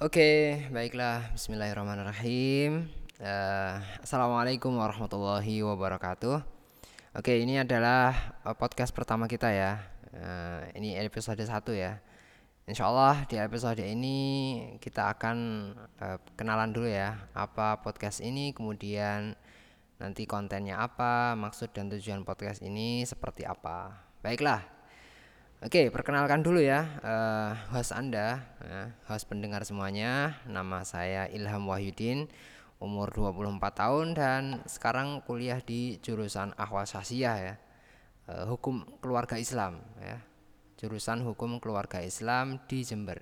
Oke, baiklah. Bismillahirrahmanirrahim. Eh, Assalamualaikum warahmatullahi wabarakatuh. Oke, ini adalah eh, podcast pertama kita ya. Eh, ini episode 1 ya. Insya Allah di episode ini kita akan eh, kenalan dulu ya. Apa podcast ini, kemudian nanti kontennya apa, maksud dan tujuan podcast ini seperti apa. Baiklah, Oke, perkenalkan dulu ya eh, host Anda, ya, host pendengar semuanya. Nama saya Ilham Wahyudin, umur 24 tahun dan sekarang kuliah di jurusan Ahwal Syasiyah ya. eh, hukum keluarga Islam ya. Jurusan Hukum Keluarga Islam di Jember.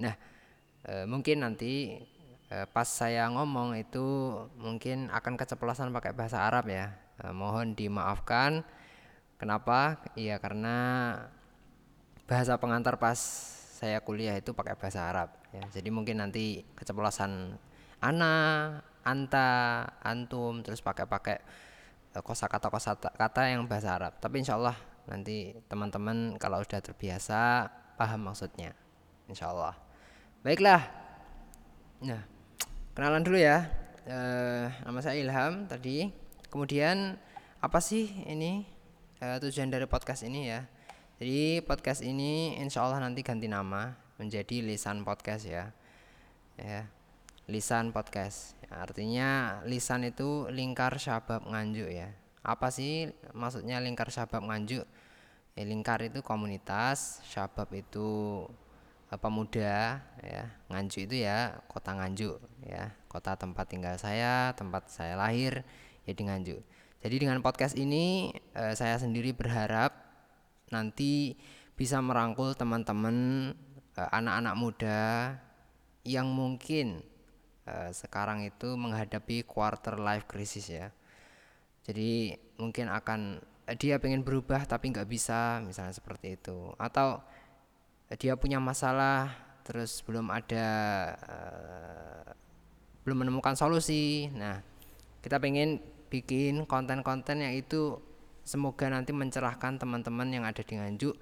Nah, eh, mungkin nanti eh, pas saya ngomong itu mungkin akan keceplosan pakai bahasa Arab ya. Eh, mohon dimaafkan. Kenapa? Iya karena bahasa pengantar pas saya kuliah itu pakai bahasa Arab ya. Jadi mungkin nanti keceplosan ana, anta, antum terus pakai-pakai eh, kosakata kosakata yang bahasa Arab. Tapi insya Allah nanti teman-teman kalau sudah terbiasa paham maksudnya. Insya Allah. Baiklah. Nah, kenalan dulu ya. Eh, nama saya Ilham tadi. Kemudian apa sih ini eh, tujuan dari podcast ini ya? Jadi podcast ini insya Allah nanti ganti nama menjadi lisan podcast ya. Ya, lisan podcast. Ya, artinya lisan itu lingkar syabab nganjuk ya. Apa sih maksudnya lingkar syabab nganjuk? Ya, lingkar itu komunitas, syabab itu eh, pemuda ya. Nganjuk itu ya kota Nganjuk ya. Kota tempat tinggal saya, tempat saya lahir ya di Nganjuk. Jadi dengan podcast ini eh, saya sendiri berharap nanti bisa merangkul teman-teman eh, anak-anak muda yang mungkin eh, sekarang itu menghadapi quarter life crisis ya. Jadi mungkin akan eh, dia pengen berubah tapi nggak bisa misalnya seperti itu atau dia punya masalah terus belum ada belum menemukan solusi. Nah, kita pengen bikin konten-konten yang itu Semoga nanti mencerahkan teman-teman yang ada di Nganjuk.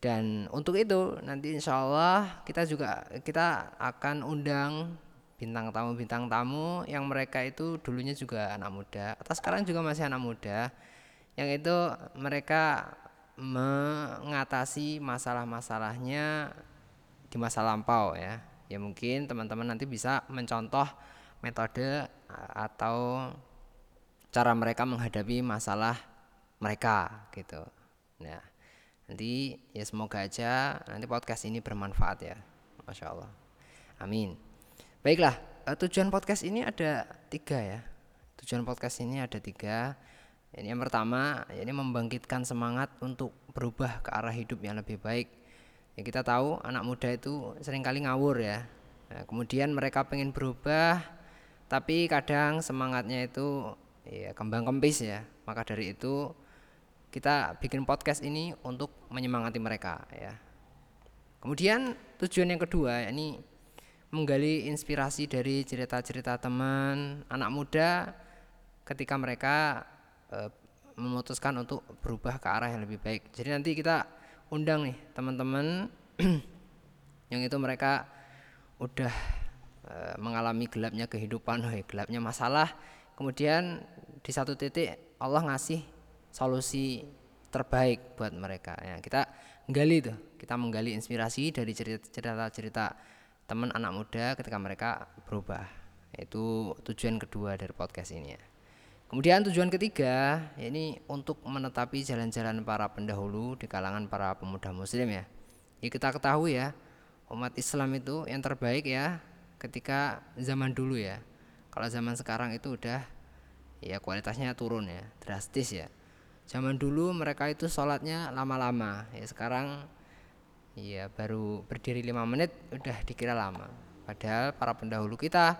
Dan untuk itu nanti insya Allah kita juga kita akan undang bintang tamu bintang tamu yang mereka itu dulunya juga anak muda atau sekarang juga masih anak muda yang itu mereka mengatasi masalah-masalahnya di masa lampau ya ya mungkin teman-teman nanti bisa mencontoh metode atau cara mereka menghadapi masalah mereka gitu. Nah, nanti ya semoga aja nanti podcast ini bermanfaat ya. Masya Allah. Amin. Baiklah, uh, tujuan podcast ini ada tiga ya. Tujuan podcast ini ada tiga. Ini yang pertama, ini membangkitkan semangat untuk berubah ke arah hidup yang lebih baik. Ya kita tahu anak muda itu sering kali ngawur ya. Nah, kemudian mereka pengen berubah, tapi kadang semangatnya itu ya kembang kempis ya. Maka dari itu kita bikin podcast ini untuk menyemangati mereka ya. Kemudian tujuan yang kedua ini menggali inspirasi dari cerita-cerita teman anak muda ketika mereka e, memutuskan untuk berubah ke arah yang lebih baik. Jadi nanti kita undang nih teman-teman yang itu mereka udah e, mengalami gelapnya kehidupan, gelapnya masalah. Kemudian di satu titik Allah ngasih solusi terbaik buat mereka. Ya kita menggali tuh kita menggali inspirasi dari cerita-cerita teman anak muda ketika mereka berubah. Itu tujuan kedua dari podcast ini ya. Kemudian tujuan ketiga ini untuk menetapi jalan-jalan para pendahulu di kalangan para pemuda muslim ya. Ya kita ketahui ya umat Islam itu yang terbaik ya ketika zaman dulu ya. Kalau zaman sekarang itu udah ya kualitasnya turun ya drastis ya zaman dulu mereka itu sholatnya lama-lama. Ya sekarang ya baru berdiri lima menit udah dikira lama. Padahal para pendahulu kita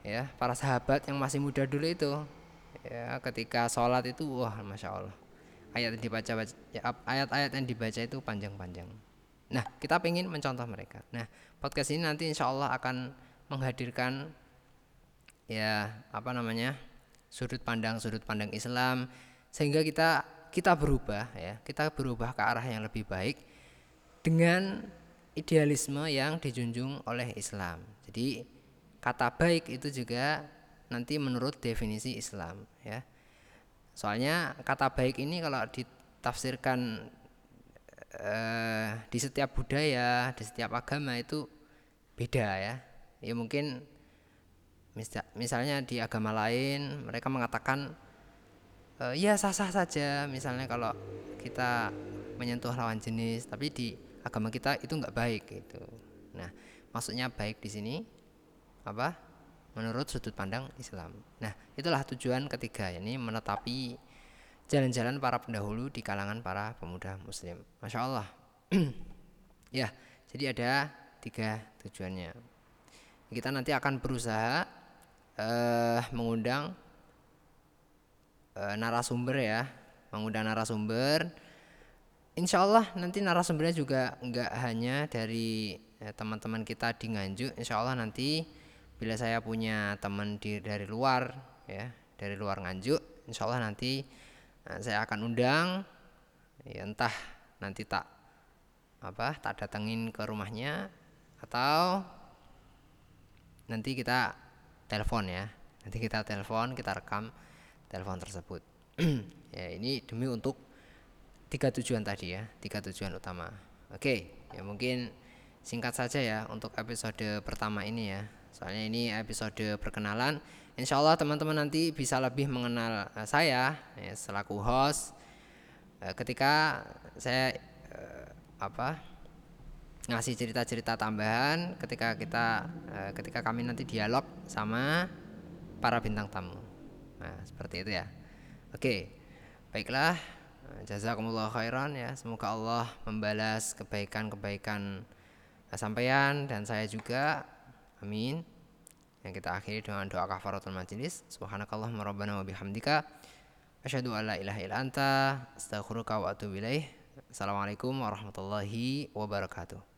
ya para sahabat yang masih muda dulu itu ya ketika sholat itu wah masya Allah. Ayat yang dibaca ya, ayat-ayat yang dibaca itu panjang-panjang. Nah kita pengen mencontoh mereka. Nah podcast ini nanti insya Allah akan menghadirkan ya apa namanya sudut pandang sudut pandang Islam sehingga kita kita berubah ya kita berubah ke arah yang lebih baik dengan idealisme yang dijunjung oleh Islam. Jadi kata baik itu juga nanti menurut definisi Islam ya. Soalnya kata baik ini kalau ditafsirkan eh, di setiap budaya, di setiap agama itu beda ya. Ya mungkin misalnya di agama lain mereka mengatakan e, ya sah-sah saja misalnya kalau kita menyentuh lawan jenis, tapi di agama kita itu nggak baik gitu. Nah, maksudnya baik di sini apa? Menurut sudut pandang Islam. Nah, itulah tujuan ketiga, ini menetapi jalan-jalan para pendahulu di kalangan para pemuda Muslim. Masya Allah. ya, jadi ada tiga tujuannya. Kita nanti akan berusaha uh, mengundang uh, narasumber ya, mengundang narasumber. Insya Allah nanti narasumbernya juga nggak hanya dari eh, teman-teman kita di Nganjuk. Insya Allah nanti bila saya punya teman di dari luar ya dari luar Nganjuk, Insya Allah nanti nah, saya akan undang. Ya entah nanti tak apa tak datengin ke rumahnya atau nanti kita telepon ya. Nanti kita telepon kita rekam telepon tersebut. Ya ini demi untuk tiga tujuan tadi ya tiga tujuan utama. Oke ya mungkin singkat saja ya untuk episode pertama ini ya. Soalnya ini episode perkenalan. Insya Allah teman-teman nanti bisa lebih mengenal uh, saya ya, selaku host. Uh, ketika saya uh, apa ngasih cerita-cerita tambahan ketika kita ketika kami nanti dialog sama para bintang tamu nah seperti itu ya. Oke baiklah. Jazakumullah khairan ya. Semoga Allah membalas kebaikan-kebaikan sampaian dan saya juga. Amin. Yang kita akhiri dengan doa kafaratul majlis. Subhanakallah rabbana wa bihamdika. Asyhadu an la ilaha illa anta. Astaghfiruka wa atubu ilaih. Assalamualaikum warahmatullahi wabarakatuh